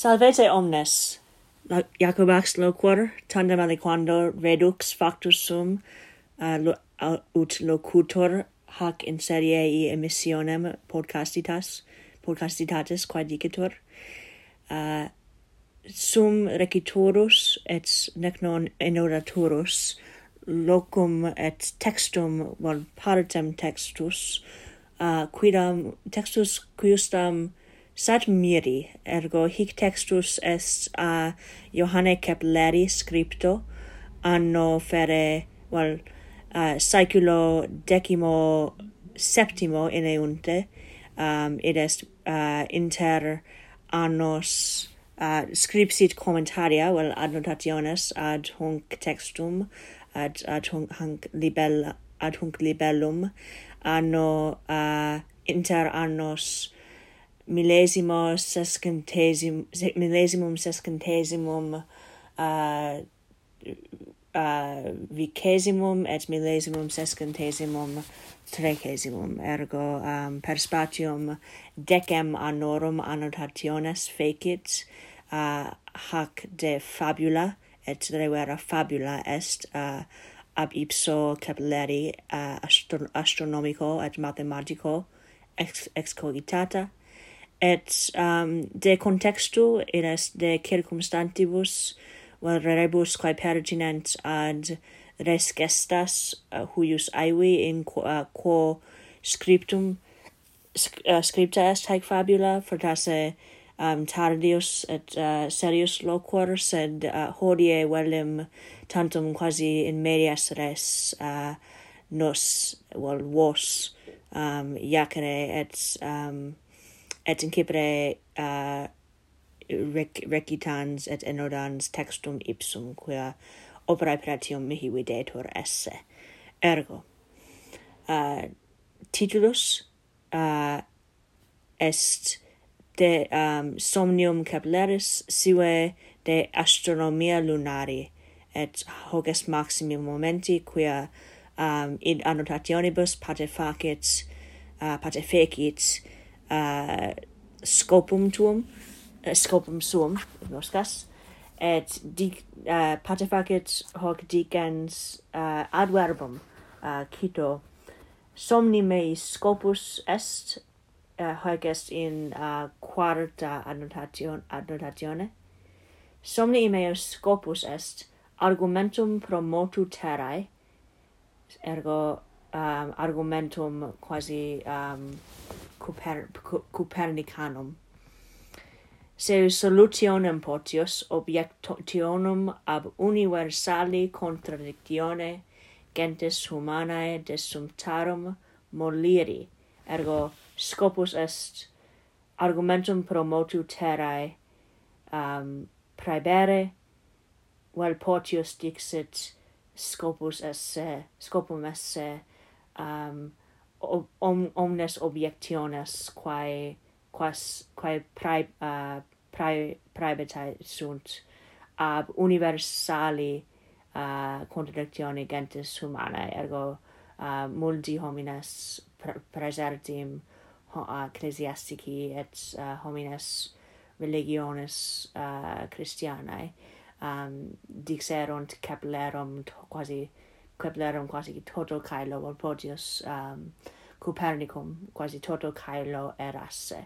Salvete omnes. La, Jacobax loquor, tandem aliquando redux factus sum, uh, ut locutor hac in serie emissionem podcastitas, podcastitatis quae dicitur, uh, sum recitorus et nec non enoraturus, locum et textum, vol partem textus, uh, quidam, textus quiustam, sed miri, ergo hic textus est a Johanne Kepleri scripto anno fere, val, well, uh, saeculo decimo septimo ineunte, um, id est uh, inter annos uh, scripsit commentaria, vel well, annotationes ad hunc textum, ad, ad hunc, hunc libella, ad hunc libellum, anno uh, inter annos millesimo sesquentesim se, millesimum sesquentesimum uh, uh, vicesimum et millesimum sesquentesimum trecesimum ergo um, per spatium decem annorum annotationes fecit uh, hac de fabula et revera fabula est uh, ab ipso Kepleri uh, astro astronomico et mathematico ex, ex cogitata et um, de contextu in est de circumstantibus valrebus quae pertinent ad res gestas uh, huius aivi in quo, uh, quo scriptum sc uh, scripta est haec fabula fortasse um, tardius et uh, serius loquor sed uh, hodie velim tantum quasi in medias res uh, nos vel well, vos um, iacere et um, et in uh, rec recitans et enodans textum ipsum quia operae pretium mihi videtur esse. Ergo, uh, titulus uh, est de um, somnium capilleris sive de astronomia lunari et hoc est maximi momenti quia um, in annotationibus pate facit uh, pate fecit uh, scopum tuum, uh, scopum suum, in oscas, et dic, uh, patefacit hoc dicens uh, ad verbum uh, cito somni mei scopus est uh, hoc est in uh, quarta annotation annotatione somni mei scopus est argumentum pro motu terrae ergo um, argumentum quasi um, Coper Copernicanum. Se solutionem potius objectionum ab universali contradictione gentes humanae desumtarum moliri, ergo scopus est argumentum pro motu terrae um, praebere, vel potius dixit scopus esse, scopum esse um, om, omnes objectiones quae quas quae prae uh, prae praebitae sunt ab universali uh, contradictione gentis humanae ergo uh, multi homines pre presertim uh, ecclesiastici et uh, homines religiones uh, christianae um, dixerunt Keplerum quasi Keplerum quasi toto caelo lo Volpogius um, Copernicum quasi toto caelo erasse.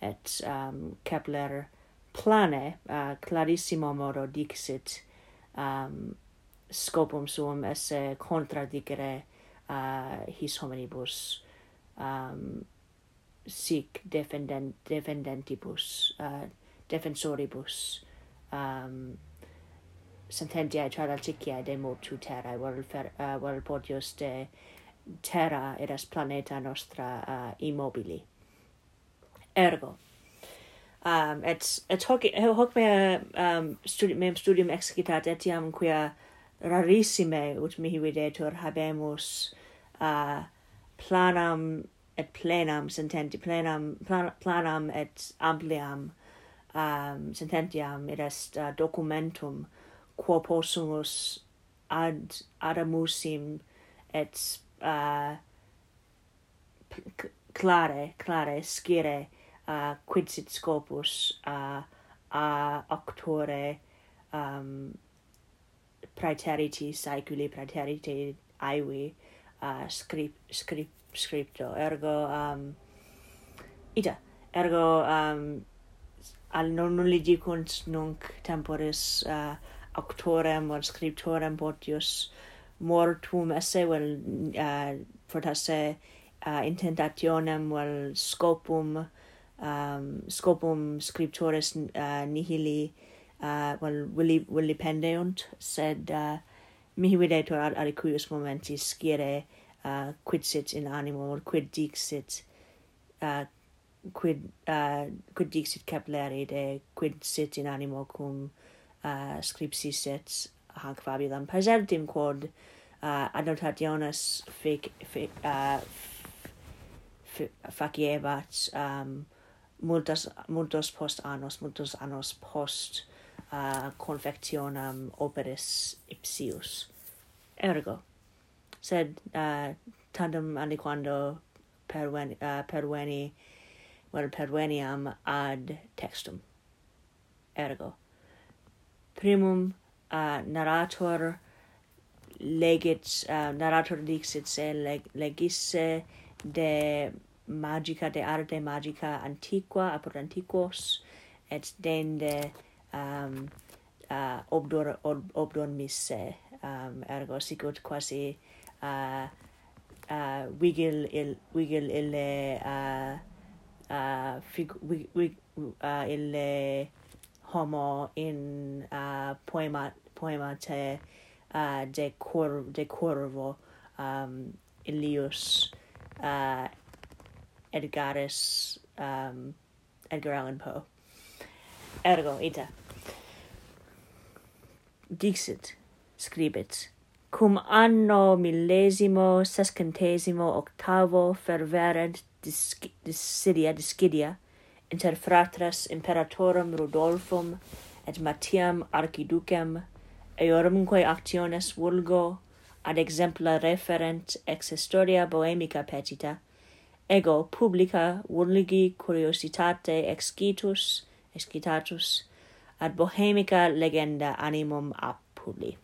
Et um, Kepler plane uh, clarissimo modo dixit um, scopum suum esse contradicere uh, his hominibus um, sic defendent defendentibus uh, defensoribus um, sentendiau tradanticiau de motu terrae, vor fer, uh, vor podius de terra eras planeta nostra uh, immobili. Ergo, um, et, et hoc, hoc mea um, studi meam studium excitat etiam quia rarissime ut mihi videtur habemus uh, planam et plenam sententi plenam plan, planam et ampliam um, sententiam id est uh, documentum quo possumus ad adamusim et uh, clare clare scire uh, quid sit scopus uh, a octore um, praeteriti saeculi praeteriti aevi uh, scrip, script scripto. Ergo um, ita ergo um, al non, non dicunt nunc temporis uh, auctorem or scriptorem potius mortum esse vel uh, fortasse uh, intentationem vel scopum um, scopum scriptores uh, nihili uh, vel willi, willi pendeunt sed uh, mihi videtur ad, alicuius momentis scire uh, quid sit in animo or quid dixit uh, quid uh, quid dixit Kepler de quid sit in animo cum uh, scripsisset hanc fabulam persertim quod uh, annotationes fic, fic, uh, fic, faciebat um, multas, multos post annos, multos annos post uh, confectionam operis ipsius. Ergo, sed uh, tandem aliquando perveni, uh, perveni, well, perveniam ad textum. Ergo, primum uh, narrator legit uh, narrator dixit se leg, legisse de magica de arte magica antiqua apud antiquos et dende um uh, obdor ob, obdormisse um ergo sicut quasi uh, uh, wigil il wigil ille uh, uh, fig, wig, wig, uh, ille homo in uh, poema poema te uh, de cor de corvo um, Elius uh, Edgaris um, Edgar Allan Poe. Ergo ita. Dixit, scribit, cum anno millesimo sescentesimo octavo ferverent discidia discidia inter fratres imperatorum Rudolfum et Mattiam archiducem eorumque actiones vulgo ad exempla referent ex historia bohemica petita ego publica vulgi curiositate excitus excitatus ad bohemica legenda animum appuli.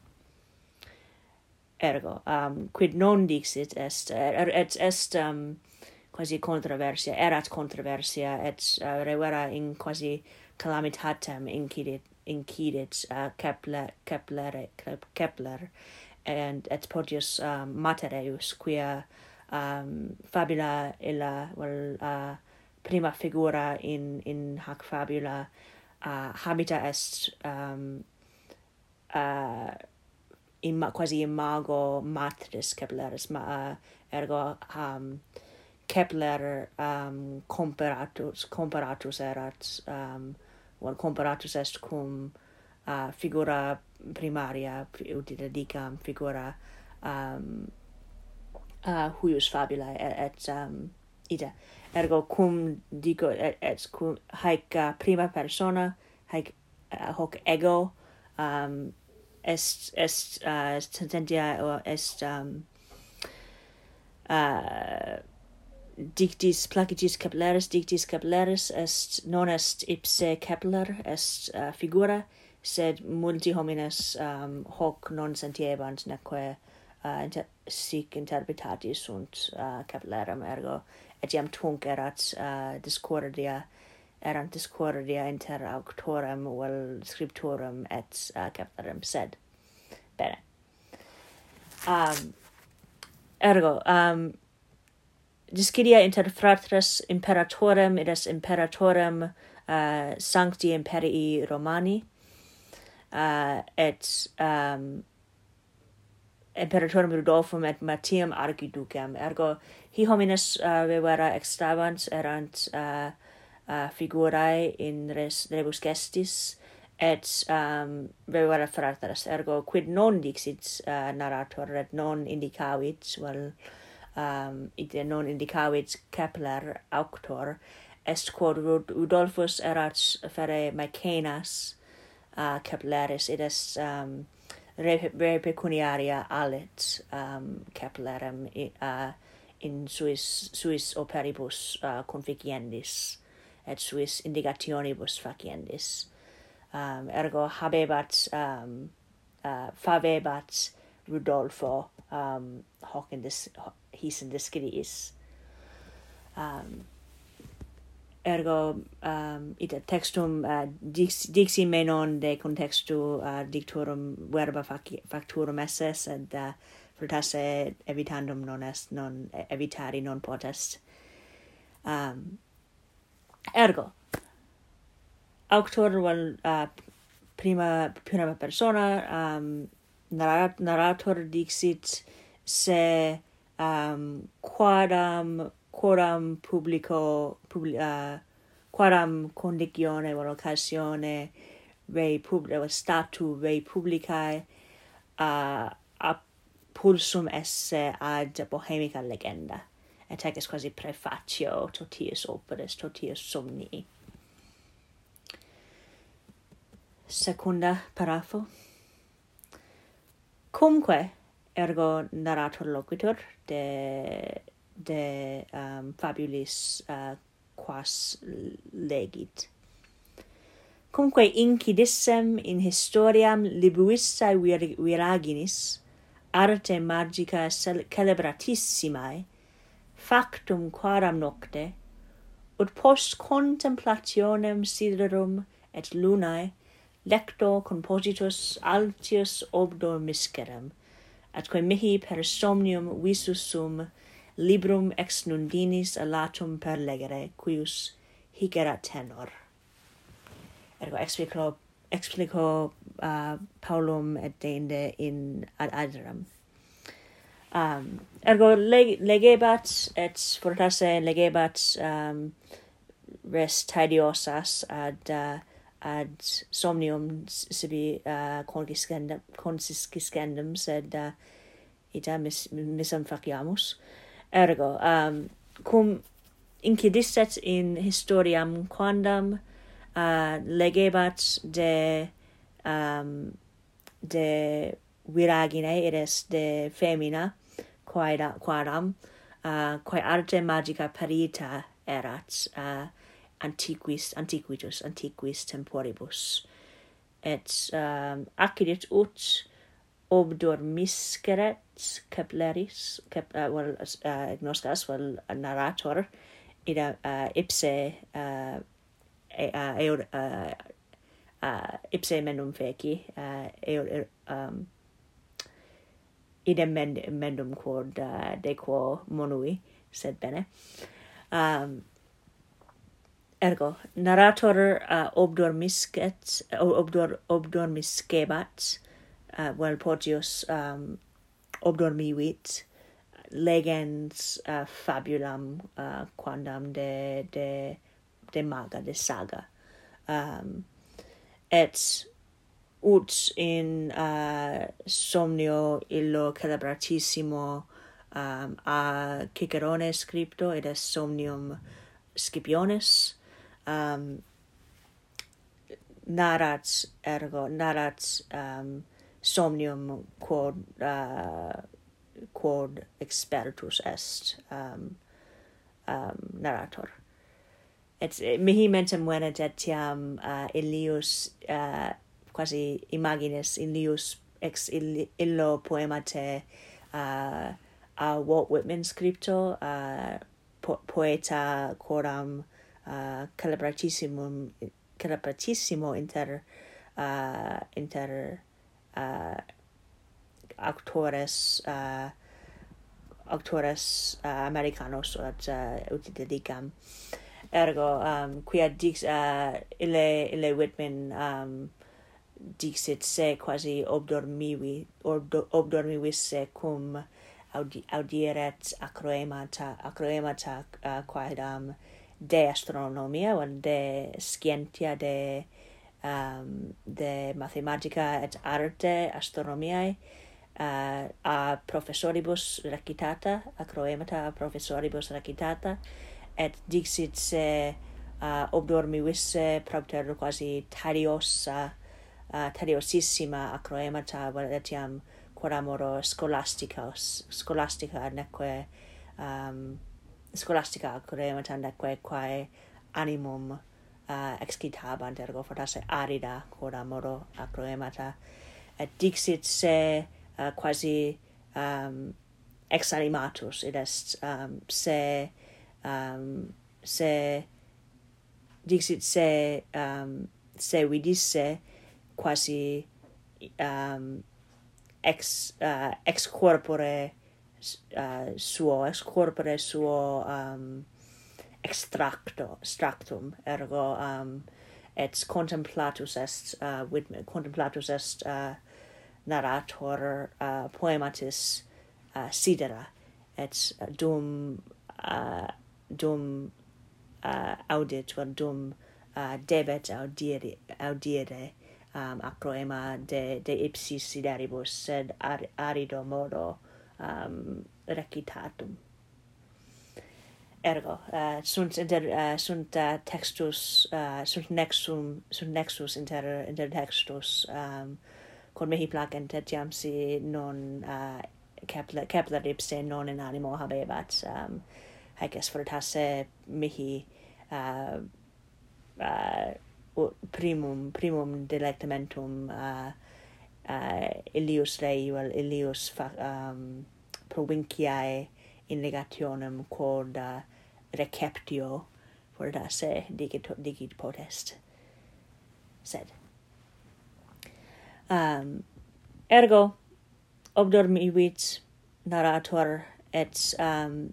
Ergo um quid non dixit est er, er et est um quasi controversia erat controversia et uh, revera in quasi calamitatem incidit incidit uh, Kepler Kepler Kepler and et potius um, matereus quia um, fabula illa vel well, uh, prima figura in in hac fabula uh, habita est um, uh, in quasi imago matris Kepleris ma, uh, ergo um, Kepler um, comparatus comparatus erat um, well, comparatus est cum uh, figura primaria ut dicam figura um, uh, huius fabula et, et um, ita ergo cum dico et, et cum haec uh, prima persona haec uh, hoc ego um, est est uh, sententia est um, uh, dictis placitis capillaris dictis capillaris est non est ipse capillar est uh, figura sed multi homines um, hoc non sentiebant neque uh, inter sic interpretati sunt uh, capillarum ergo etiam tunc erat uh, discordia erant discordia inter auctorem vel scriptorum et uh, capillarum. Sed bene. Um ergo um discidia inter fratres imperatorem et es imperatorem uh, sancti imperii Romani uh, et um, imperatorem Rudolfum et matiam archiducem ergo hi homines uh, vivera extabant erant uh, uh, figurae in res rebus gestis et um, vivera fratres. Ergo quid non dixit uh, narrator et non indicavit vel well, um, ide non indicavit Kepler auctor, est quod Rudolphus erat fere Maecenas uh, Kepleris, id est um, re, re pecuniaria alit um, Keplerem uh, in suis, suis operibus uh, conficiendis, et suis indicationibus faciendis. Um, ergo habebat, um, uh, favebat, Rudolfo um, hoc in dis, his in discretis. Um, ergo um, ita textum uh, dix, dixi me non de contextu uh, dictorum verba faci, facturum esse sed uh, frutasse evitandum non est, non evitari non potest. Um, ergo, auctor vel uh, prima, prima persona um, narrat narrator dixit se um, quadam quoram publico publi, uh, quadam condicione or occasione rei publico statu rei publicae uh, a pulsum esse ad bohemica legenda. Et hec est quasi prefatio totius operis totius somnii. Secunda parafo. Cumque, ergo narrator loquitur de de um, fabulis uh, quas legit. Cumque incidissem in historiam libuissae vir viraginis, arte magica celebratissimae factum quaram nocte, ut post contemplationem siderum et lunae lecto compositus altius obdor miscerem, atque mihi per somnium visus sum librum ex nundinis alatum per legere, cuius hic erat tenor. Ergo explico, explico uh, Paulum et deinde in ad adram. Um, ergo leg, legebat et fortasse legebat um, res tediosas ad uh, ad somnium sibi uh, conciscendum, conciscendum sed uh, ita mis, misam faciamus. Ergo, um, cum incidisset in historiam quandam uh, legebat de um, de viragine et est de femina quaeda quaram uh, quae arte magica perita erat uh, antiquis antiquitus antiquis temporibus et um, accidit ut obdormisceret capleris cap uh, well, uh, gnoscas, well, a narrator, in a, uh, ipse, uh, uh, eur, uh, uh, ipse menum feci, uh, eur, er, um, idem mendum quod uh, de quo monui, sed bene. Um, ergo narrator uh, obdormiscet obdor obdormiscebat uh, vel potius um obdormivit legens uh, fabulam uh, quandam de de de maga de saga. Um et ut in uh, somnio illo celebratissimo um, a Cicerone scripto et est somnium Scipionis um, narrat ergo narrat um, somnium quod uh, quod expertus est um, um, narrator. Et eh, mihi mentem venet etiam uh, illius uh, quasi imagines illius ex illo poema te uh, a Walt Whitman scripto uh, po poeta coram uh, calabratissimo calabratissimo inter uh, inter uh, actores uh, actores uh, americanos ad uh, ut dedicam ergo um quia dix uh, ille ille Whitman um dixit se quasi obdormivi or obdormivis se cum audi, audieret acroemata acroemata uh, quaedam de astronomia o de scientia de um, de mathematica et arte astronomiae uh, a professoribus recitata acroemata a professoribus recitata et dixit se uh, obdormivisse propter quasi tariosa uh, tariosissima acroemata etiam quod amoro scholasticos scholastica neque um, scholasticae matandaque quae animum uh, excitabant ergo fortasse arida quod amoro acroemata et dixit se uh, quasi um, ex animatus id est um, se um, se dixit se um, se vidisse quasi um, ex uh, ex corpore uh, suo ex corpore suo um, extracto extractum ergo um, et contemplatus est uh, with contemplatus est uh, narrator uh, poematis uh, sidera et dum uh, dum uh, audit or dum uh, debet audire audire um, acroema de de ipsis sideribus sed ar, arido modo um, recitatum. Ergo, uh, sunt, inter, uh, sunt uh, textus, uh, sunt, nexum, sunt nexus inter, inter textus, um, quod mihi placent etiam si non uh, Kepler, Kepler ipse non in animo habebat, um, haec es fortasse mihi uh, uh, primum primum delectamentum uh, uh, Ilius rei vel Ilius fa, um, provinciae in negationem uh, receptio forda se digit, digit potest. Sed. Um, ergo, obdormivit narrator et um,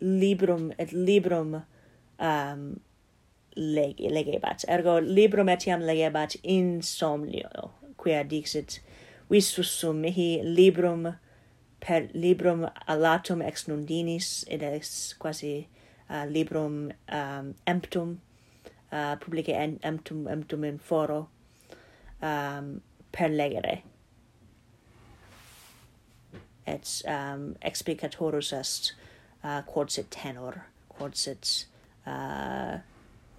librum et librum um, leg legebat ergo librum etiam legebat in somnio quia dixit visusum mihi librum per librum alatum ex nundinis id ex quasi uh, librum um, emptum uh, publicae en, emptum emptum in foro um, per legere. Et um, explicatorus est uh, quod sit tenor quod sit uh,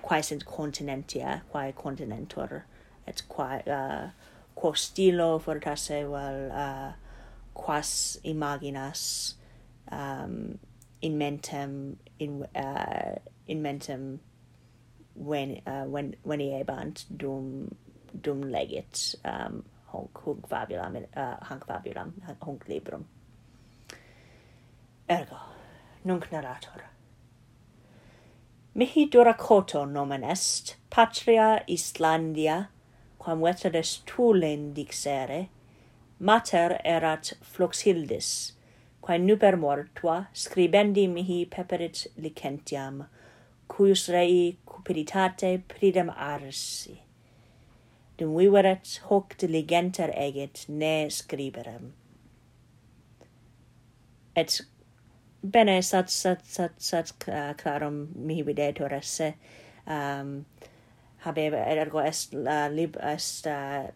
quae sint continentia quae continentor et quae uh, quo stilo fortasse vel uh, quas imaginas um, in mentem in uh, in mentem when uh, when when ebant dum dum legit um, hunc hunc fabulam uh, hunc fabulam hunc librum. Ergo nunc narrator. Mihi duracoto nomen est patria islandia quam veteres tulen dixere, mater erat fluxhildis quae nuper mortua scribendi mihi peperit licentiam, cuius rei cupiditate pridem arsi. Dum viveret hoc diligenter egit, ne scriberem. Et bene sat sat sat sat uh, clarum mihi videtur esse um, habeva ergo est uh, lib est uh,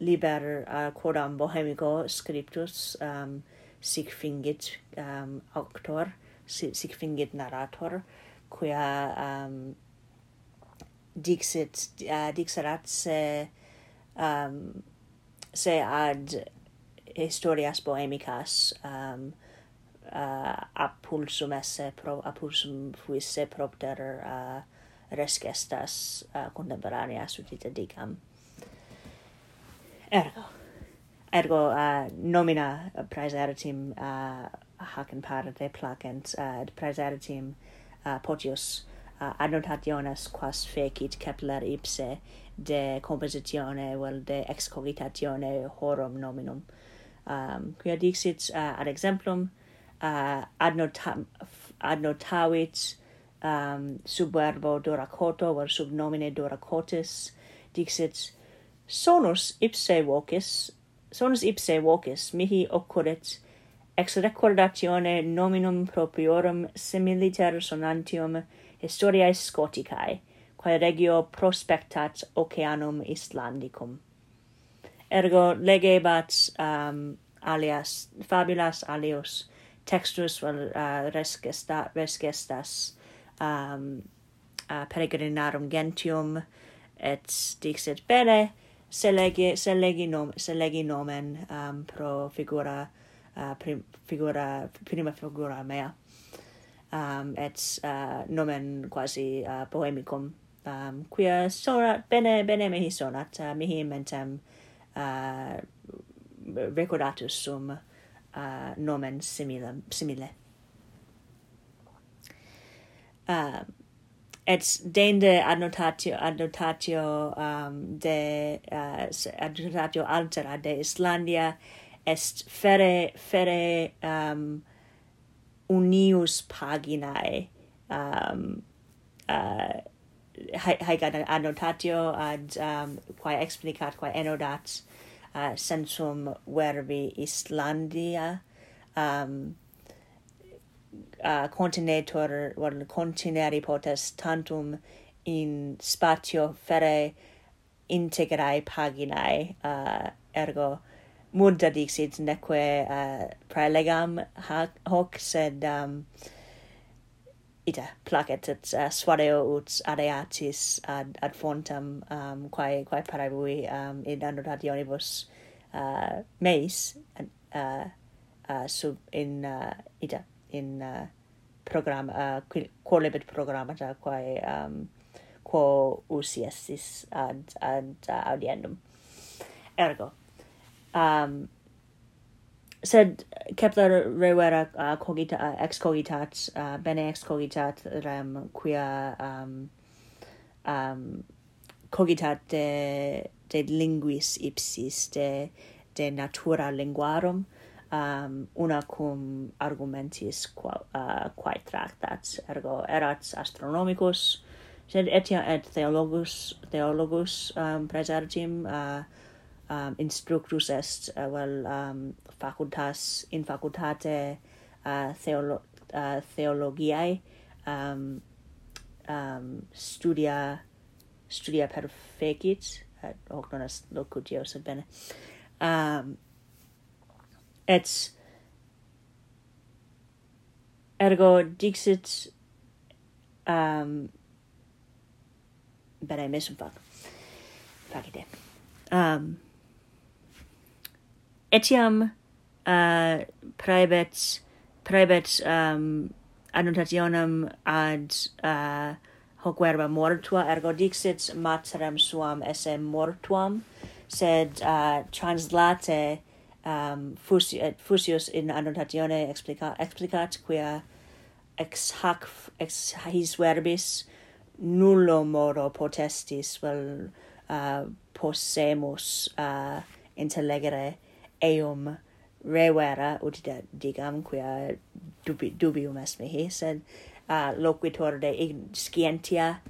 liber uh, quodam bohemico scriptus um, sic fingit um, auctor sic, sic fingit narrator quia um, dixit uh, dixerat se um, se ad historias bohemicas um, uh, a pulsum esse pro a pulsum fuisse propter uh, res uh, eh, contemporaneas sudita dicam. Ergo. Ergo uh, nomina praeseritim uh, eh, hac in parte placent, uh, praeseritim uh, potius uh, annotationes quas fecit Kepler ipse de compositione vel de excogitatione horum nominum um quia dixit uh, ad exemplum uh, adnotam adnotavit um, sub verbo doracoto, or sub nomine doracotis, dixit, sonus ipse vocis, sonus ipse vocis, mihi occurret, ex recordatione nominum propiorum similiter sonantium historiae Scoticae, quae regio prospectat oceanum Islandicum. Ergo legebat um, alias, fabulas alios, textus vel uh, resgesta, resgestas, um, uh, peregrinarum gentium et dixit bene selegi selegi nom selegi nomen um, pro figura uh, prim, figura prima figura mea um, et uh, nomen quasi uh, poemicum um, quia sonat bene bene mihi sonat uh, mihi mentem uh, recordatus sum uh, nomen simile simile uh, et dende annotatio annotatio um, de uh, annotatio altera de Islandia est fere fere um, unius paginae um, uh, haec annotatio ad um, quae explicat quae enodat uh, sensum verbi Islandia um, uh, continetur or contineri potes tantum in spatio fere integrae paginae uh, ergo multa dixit neque uh, praelegam hoc sed um, ita placet et uh, suadeo ut adeatis ad, ad fontam um, quae, quae parabui um, in annotationibus uh, meis uh, uh, sub in uh, ita in uh, program uh, quolibet program programmata quae um, quo usiestis ad ad uh, audiendum. Ergo um sed Kepler revera uh, cogita uh, ex cogitat uh, bene ex cogitat rem quia um um cogitat de de linguis ipsis de de natura linguarum um, una cum argumentis qua, uh, quae tractats, ergo erat astronomicus, sed etiam et theologus, theologus um, praesertim uh, um, instructus est, uh, well um, facultas, in facultate uh, theolo uh, theologiae, um, um, studia, studia perfecit, et hoc non est locutio, sed bene, um, et ergo dixit um bene fuck fac facite eh. um etiam uh praebet praebet um annotationem ad uh hoc verba mortua ergo dixit materem suam esse mortuam sed uh translate um, Fusius, eh, Fusius in annotatione explica, explicat quia ex hac ex his verbis nullo modo potestis vel uh, possemus uh, intellegere eum revera ut digam quia dubi, dubium est mihi sed uh, loquitur de scientia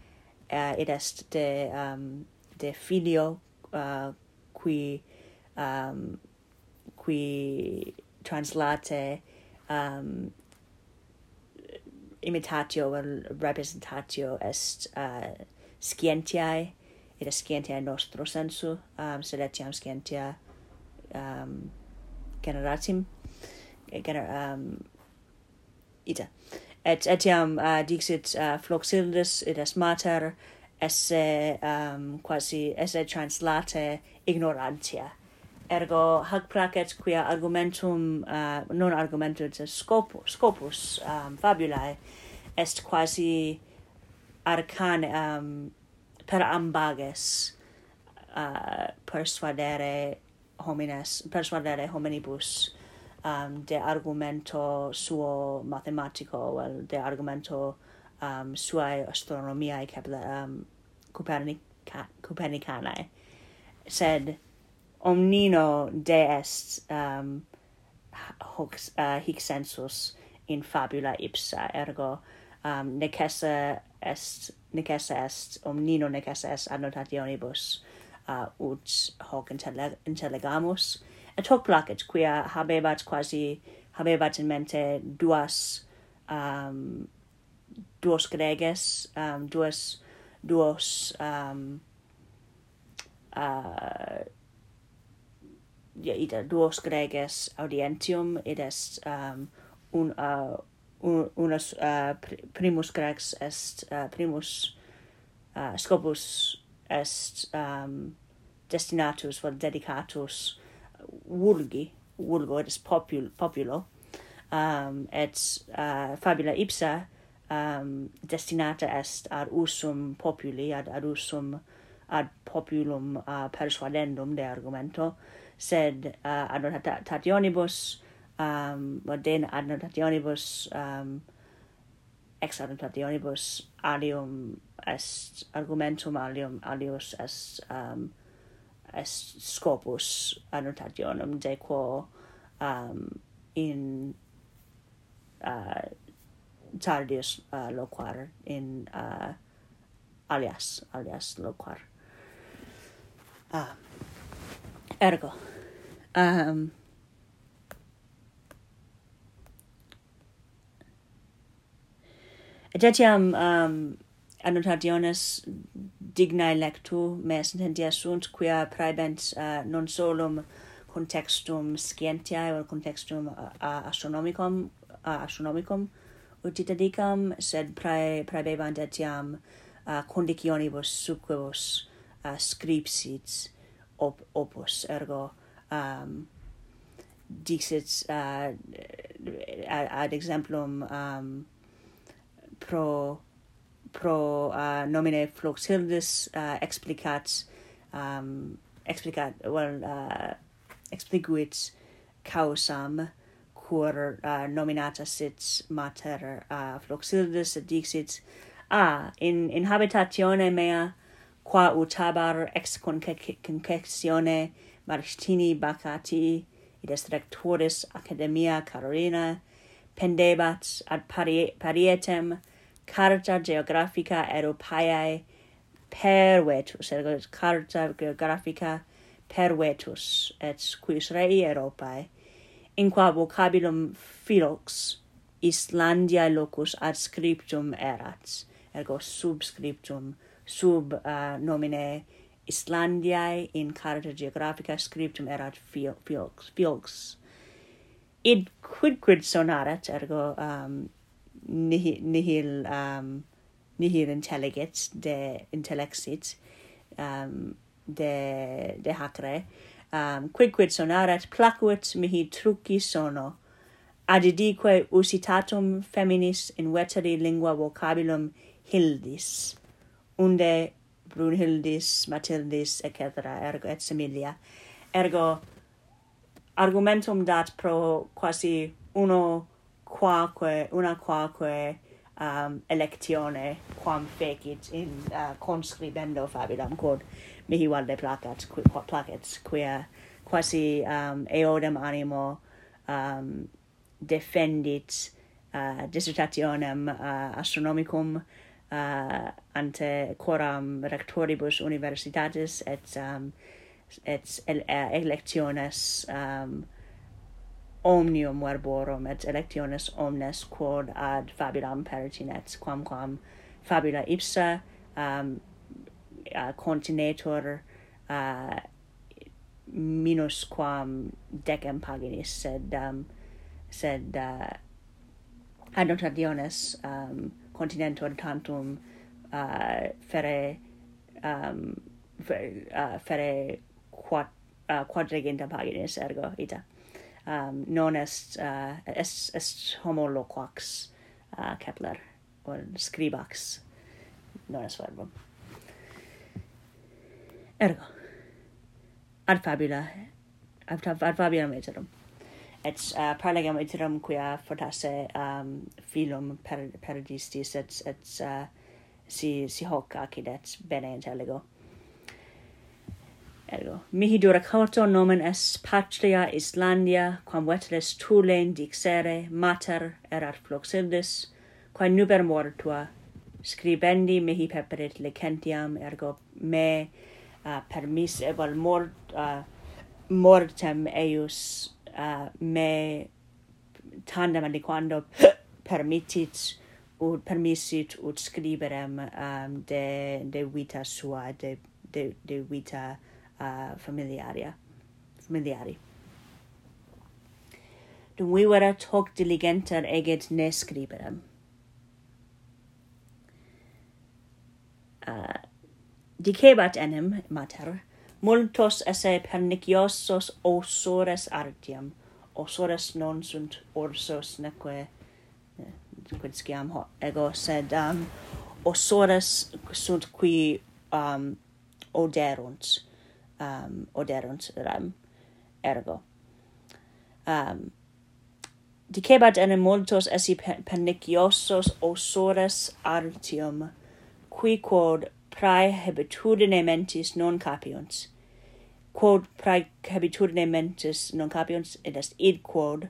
uh, id est de um, de filio uh, qui um, qui translate um, imitatio vel representatio est uh, scientiae, et scientiae nostro sensu, um, sed etiam scientia um, generatim, eh, gener, um, ita. Et etiam uh, dixit uh, floxildis, id est mater, esse um, quasi, esse translate ignorantia ergo hac placet quia argumentum uh, non argumentum scopus scopus um, fabulae est quasi arcane um, per ambages uh, persuadere homines persuadere hominibus um, de argumento suo mathematico well, de argumento um, suae astronomiae Kepler um, Copernica, Copernicanae. Sed omnino de est um, hoc uh, hic sensus in fabula ipsa ergo um, necesse est necesse est omnino necesse est annotationibus uh, ut hoc intellegamus. Et hoc placet quia habebat quasi habebat in mente duas um, duos greges um, duas duos um, uh, ita duos greges audientium id est um, un uh, un, unus uh, primus grex est uh, primus uh, scopus est um, destinatus vel dedicatus vulgi vulgo est popul, populo. Um, et uh, fabula ipsa um, destinata est ad usum populi ad ad usum ad populum uh, persuadendum de argumento sed uh, adnotationibus um moden adnotationibus um ex adnotationibus alium est argumentum alium alius est um est scopus annotationum de quo um in uh, tardius uh, loquar in uh, alias alias loquar. Uh, ergo um, etiam um, annotationes dignae lectu me sententia sunt quia praebent uh, non solum contextum scientiae or contextum uh, astronomicum uh, astronomicum utitadicam sed prae praebebant etiam uh, conditionibus subquibus uh, scripsit op, opus ergo um, dixit uh, ad exemplum um, pro pro uh, nomine Floxildis uh, explicat um, explicat well uh, explicuit causam cur uh, nominata sit mater uh, Floxildis et dixit ah in in habitatione mea qua utabar ex concessione Martini Bacati, ides rectores Academia Carolina, pendebat ad parietem Carta Geographica Europaeae pervetus, ergo Carta Geographica pervetus, et quis rei Europae, in qua vocabulum filox Islandia locus ad scriptum erat, ergo subscriptum, sub uh, nomine Islandiae in Carta Geographica scriptum erat fiox, fiox. Id quidquid sonarat, ergo um, nihil, nihil, um, nihil intelligit, de intellexit, um, de, de hacre, um, quidquid sonarat placuit mihi truci sono, adidique usitatum feminis in veteri lingua vocabulum hildis, unde Brunhildis, Matildis, etc., ergo et similia. Ergo, argumentum dat pro quasi uno quaque, una quaque um, electione quam fecit in uh, conscribendo fabulam quod mihi valde placat, qui, placets, quia quasi um, eodem animo um, defendit uh, dissertationem uh, astronomicum uh, ante quoram rectoribus universitatis et um, et uh, electiones um, omnium verborum et electiones omnes quod ad fabulam pertinet quamquam fabula ipsa um, uh, continetur uh, minus quam decem paginis sed um, sed uh, annotationes um, continentum tantum uh, fere um, fere, uh, fere quat, uh, quadriginta paginis ergo ita. Um, non est uh, est est homo loquax uh, Kepler or scribax non est verbum. Ergo ad fabula ad, ad fabula meterum et uh, parlegam iterum quia fortasse um, filum per, perdistis et, et uh, si, si hoc acidet bene intellego. Ergo, mihi duracorto nomen est patria Islandia, quam veteres tulen dixere, mater erat fluxildis, quae nuber mortua, scribendi mihi peperit licentiam, ergo me uh, permis eval mort, uh, mortem eius uh, me tandem di quando permittit ut permissit ut scriberem um, de de vita sua de de de vita uh, familiaria familiari. Dum viverat hoc diligenter eget ne scriberem. Uh, dicebat enim mater multos esse perniciosos osores artiam, osores non sunt orsos neque, eh, quid sciam ego, sed um, osores sunt qui um, oderunt, um, oderunt rem, ergo. Um, dicebat enim multos essi perniciosos osores artium, qui quod prae habitudine mentis non capiunt quod praehebitudine mentis non capiunt, et est id quod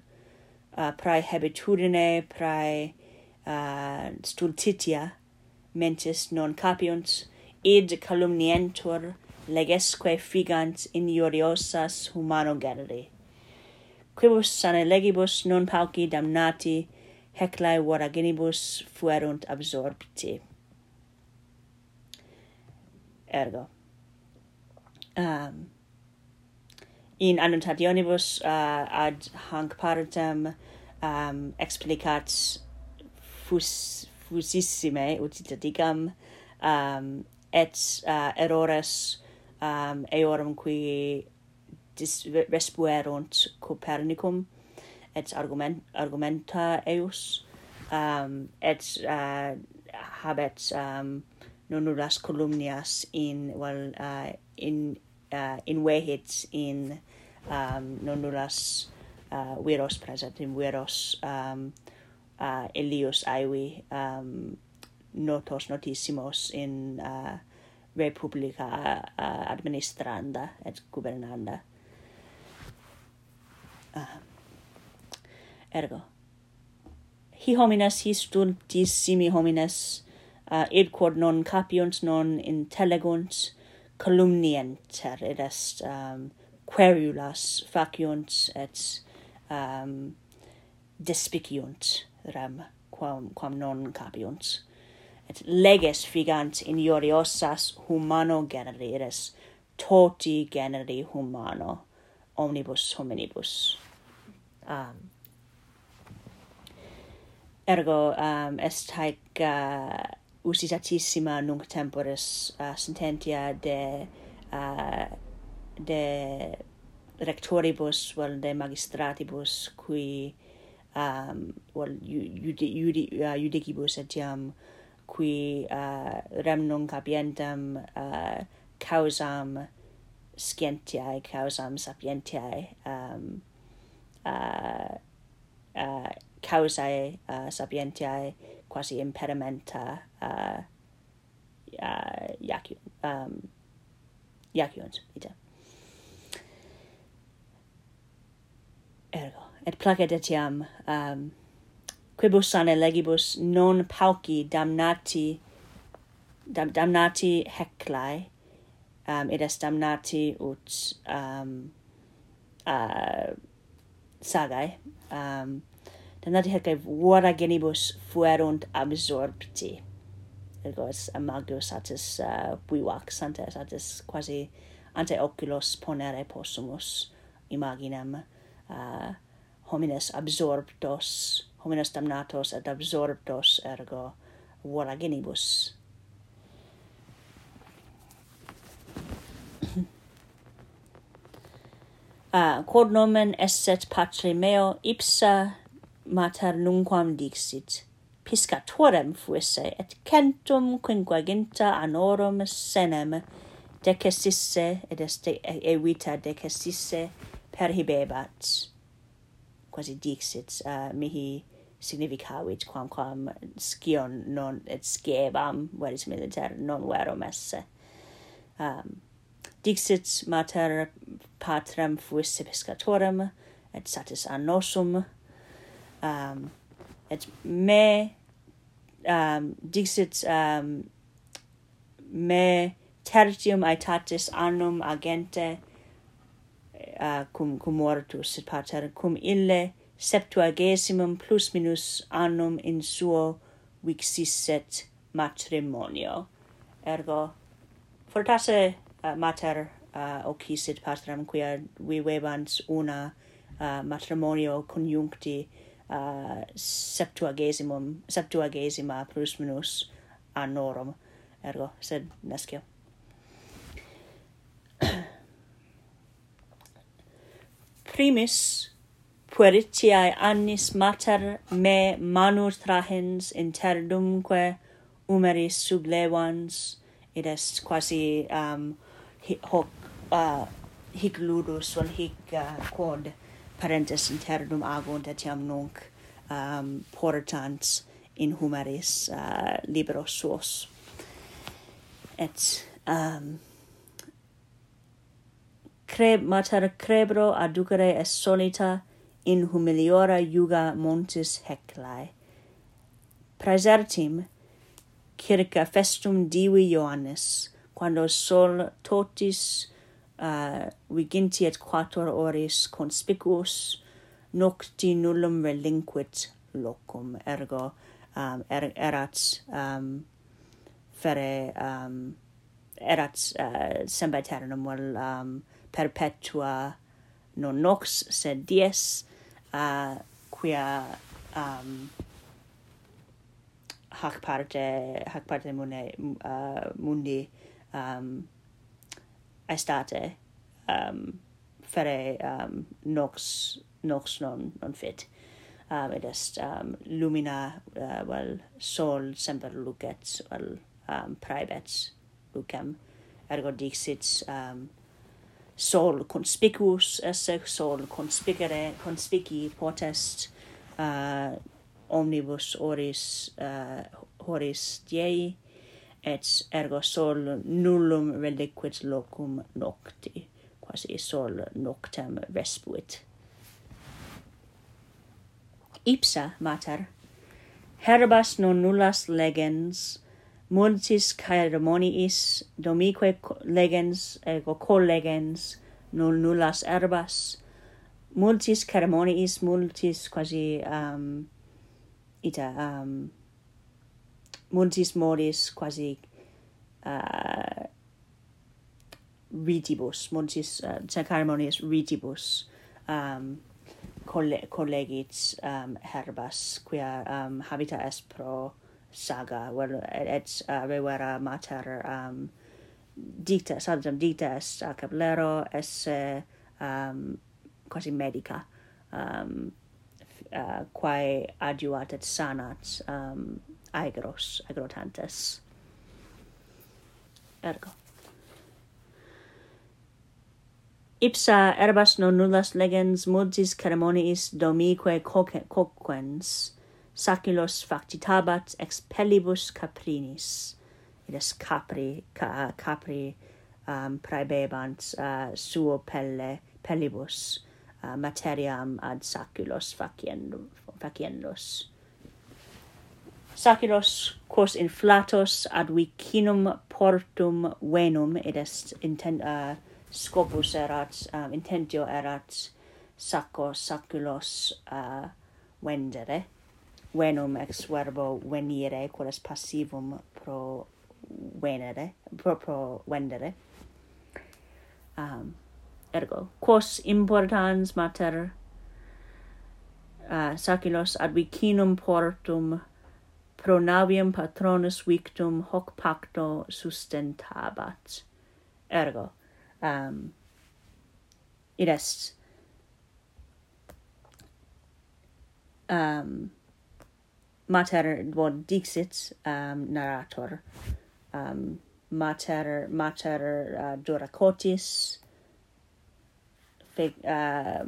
uh, praehebitudine, prae uh, stultitia mentis non capiunt, id calumnientur, legesque figant injuriosas humano generi. Quibus sane legibus non pauci damnati, heclae voraginibus fuerunt absorbti. Ergo. Um, in annotationibus uh, ad hanc partem um, explicat fus, fusissime ut um, et uh, errores um, eorum qui dis respuerunt Copernicum et argument argumenta eius um, et uh, habet um, non nullas columnias in well uh, in uh, in wehit in um, non nuras uh, viros presentim viros um, uh, Elius aivi um, notos notissimos in uh, republica uh, administranda et gubernanda. Uh, ergo, hi homines his stultissimi homines uh, id quod non capiunt non intellegunt calumnienter id est um, querulas faciunt et um, despiciunt rem quam, quam non capiunt. Et leges figant inioriosas humano generis toti generi humano omnibus hominibus. Um, ergo um, est haec uh, usitatissima nunc temporis uh, sententia de uh, de rectoribus vel de magistratibus qui um vel judi judi uh, judicibus etiam qui uh, rem non capientem uh, causam scientiae causam sapientiae um uh, uh, causae uh, sapientiae quasi impedimenta uh, uh, iacu, um, iacuunt, idem. ergo et placet etiam um, quibus sane legibus non pauci damnati dam, damnati heclae um, id est damnati ut um, uh, sagae um, damnati heclae vora genibus fuerunt absorpti ergo es amagus satis uh, vivac santes satis quasi ante oculos ponere possumus imaginem uh, homines absorptos, homines damnatos et absorptos ergo voraginibus. uh, ah, quod nomen esset patri meo ipsa mater nunquam dixit, piscatorem fuisse, et centum quinquaginta anorum senem decessisse, et est evita decessisse, perhibebat quasi dixit uh, mihi significavit quamquam scion non et sciebam veris militer non verum esse. Um, dixit mater patrem fuisse pescatorem et satis annosum um, et me um, dixit um, me tertium aetatis annum agente uh, cum cum mortus et pater cum ille septuagesimum plus minus annum in suo vixisset matrimonio. Ergo fortasse uh, mater uh, occisit patrem quia vivebant una uh, matrimonio conjuncti uh, septuagesimum septuagesima plus minus annorum. Ergo sed nescio primis pueritiae annis mater me manus trahens interdumque umeris sublevans, id est quasi um, hoc, uh, hic ludus vel hic uh, quod parentes interdum agunt etiam nunc um, portans in humeris uh, libros suos. Et um, creb mater crebro aducere est solita in humiliora iuga montis heclae. Praesertim circa festum divi Ioannis, quando sol totis uh, viginti et quator oris conspicuus nocti nullum relinquit locum, ergo um, er, erat um, fere um, erat uh, sembiternum vel um, perpetua non nox sed dies uh, quia um, hac parte hac parte mune, uh, mundi um, estate um, fere um, nox nox non non fit. Um, id est um, lumina uh, vel sol semper lucet vel um, praebet lucem ergo dixit um, sol conspicuus esse sol conspicere conspici potest uh, omnibus oris uh, horis diei et ergo sol nullum reliquit locum nocti quasi sol noctem respuit ipsa mater herbas non nullas legens multis ceremoniis domique legens ego collegens nul nullas herbas multis ceremoniis multis quasi um ita um multis modis quasi uh, ritibus multis uh, ceremoniis ritibus um colle collegit um herbas quia um habita est pro saga well it's uh, revera mater um dita sanzam dita es uh, cablero es uh, um quasi medica um uh, quae adjuvat et sanat um aegros agrotantes ergo. Ipsa herbas non nullas legens multis ceremoniis domique coquens saculos factitabat ex pellibus caprinis. Ides capri ca, capri um, praebebant uh, suo pelle pellibus uh, materiam ad saculos faciendum faciendos. Saculos quos inflatos ad vicinum portum venum id est intent uh, scopus erat um, intentio erat sacco saculos uh, vendere venum ex verbo venire, quod est passivum pro venere, pro, pro vendere. Um, ergo, quos importans mater uh, sacilos ad vicinum portum pro navium patronus victum hoc pacto sustentabat. Ergo, um, id est um, mater quod dixit um, narrator um, mater mater uh, duracotis fe uh,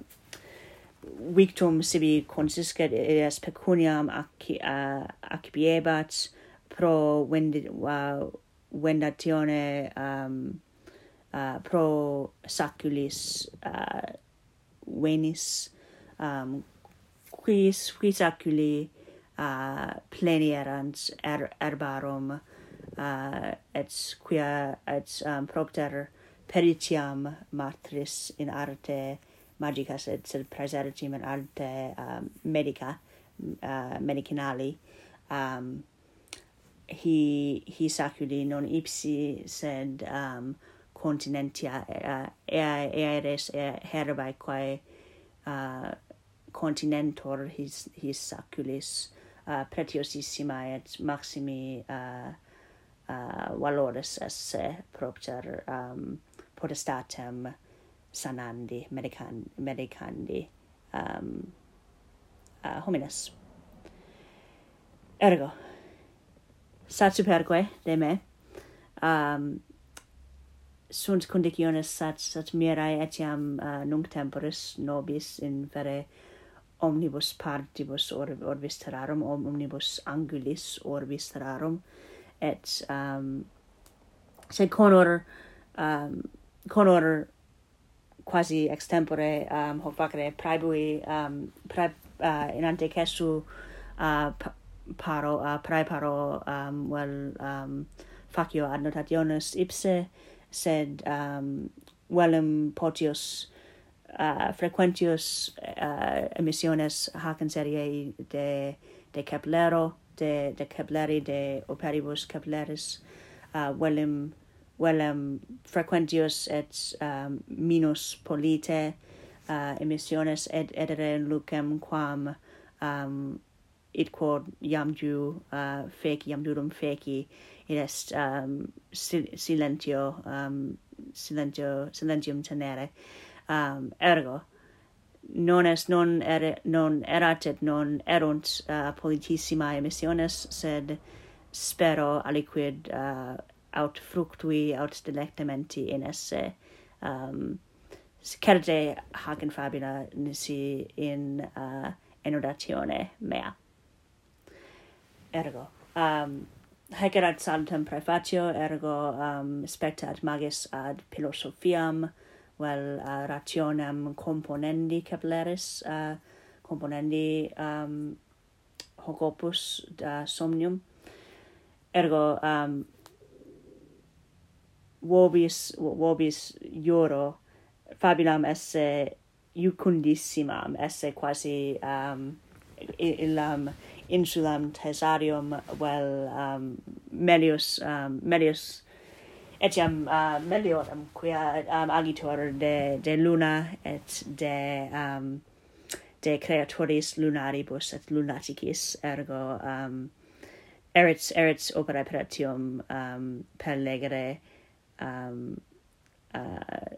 victum sibi consiscet es pecuniam ac, uh, acibiebat pro vendi, uh, vendatione um, uh, pro saculis uh, venis um, quis, quis saculi uh, plenierans er, herbarum uh, et quia et um, propter peritiam matris in arte magica sed sed praesertim in arte um, medica uh, medicinali. Um, he he saculi non ipsi sed um, continentia uh, aeres herbae quae uh, continentor his his saculis uh, pretiosissima et maximi uh, uh, valores esse propter um, potestatem sanandi medicandi, medicandi um, uh, homines. Ergo, sat superque de me, um, sunt conditiones sat, sat mirae etiam uh, nunc temporis nobis in fere omnibus partibus or, orbis terrarum omnibus angulis orbis terrarum et um sed conor um conor quasi extempore um hoc facere praebui um prae uh, in ante cesu uh, paro uh, praeparo um vel um facio ad notationes ipse sed um velum potius uh, frequentius uh, emisiones hac en serie de, de Keplero, de, de Kepleri, de operibus Kepleris, eh, uh, velum, velum frequentius et um, minus polite uh, emisiones ed edere lucem quam um, id quod iam ju uh, feci, iam durum feci, id est um, sil silentio, um, silentio, silentium tenere. Um, ergo, non est non er non erat et non erunt uh, politissima emissiones sed spero aliquid uh, aut fructui aut delectamenti in esse. Um cerde hac in fabula nisi in uh, enodatione mea. Ergo um haec erat saltem prefatio ergo um spectat magis ad philosophiam vel uh, rationem componendi capilleris uh, componendi um, hoc opus da uh, somnium. Ergo um, vobis vobis iuro fabulam esse iucundissimam esse quasi um, illam insulam tesarium vel um, melius um, melius etiam uh, melioram quia um, agitur de de luna et de um de creatoris lunaribus et lunaticis ergo um erit erit opera operatium um per legere um uh,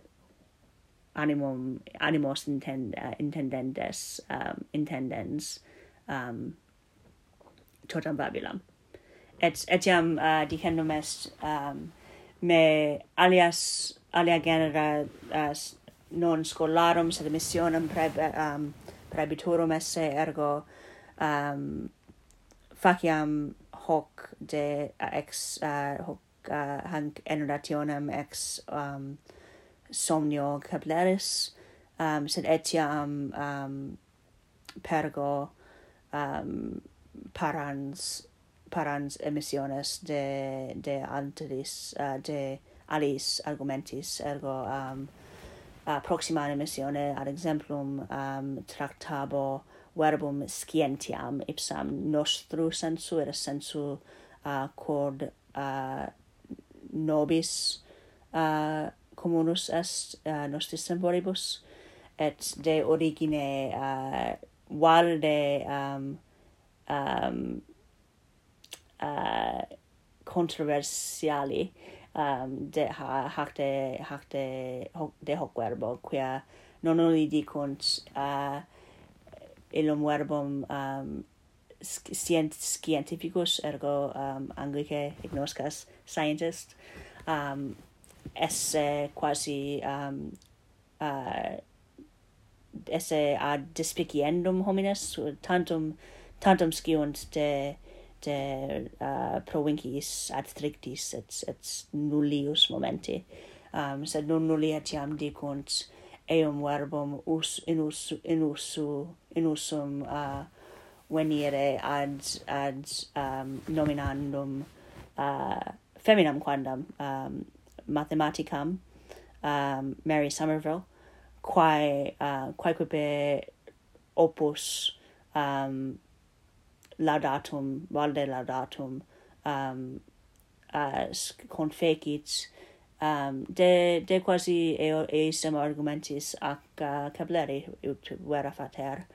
animum animos intend uh, intendentes um intendens um totam babilam et etiam uh, dicendum est um me alias alia genera as non scholarum sed missionem pre um, prebiturum esse ergo um, faciam hoc de uh, ex uh, hoc uh, hanc enundationem ex um, somnio cableris um, sed etiam um, pergo um, parans parans emissiones de de alteris uh, eh, de alis argumentis. Ergo um uh, proxima emissione ad exemplum um tractabo verbum scientiam ipsam nostru sensu et sensu eh, uh, quod uh, nobis uh, communus est uh, nostris semboribus et de origine uh, valde um um uh, controversiali um, de ha, hac de hac de hoc, de hoc verbo quia non only dicunt uh, illum verbum um, scient, scientificus ergo um, anglice ignoscas scientist um, esse quasi um, uh, esse ad despiciendum homines tantum tantum sciunt de de uh, provinciis ad strictis et, et nullius momenti. Um, sed non nulli etiam dicunt eum verbum us, in, us, in, usu, in usum uh, venire ad, ad um, nominandum uh, feminam quandam um, mathematicam um, Mary Somerville, quae, uh, quaequipe opus um, laudatum valde laudatum um as confecit um de de quasi eo eisem argumentis ac uh, cableri ut vera fater.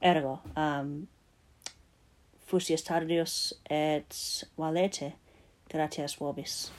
Ergo um fusius tardius et valete gratias vobis.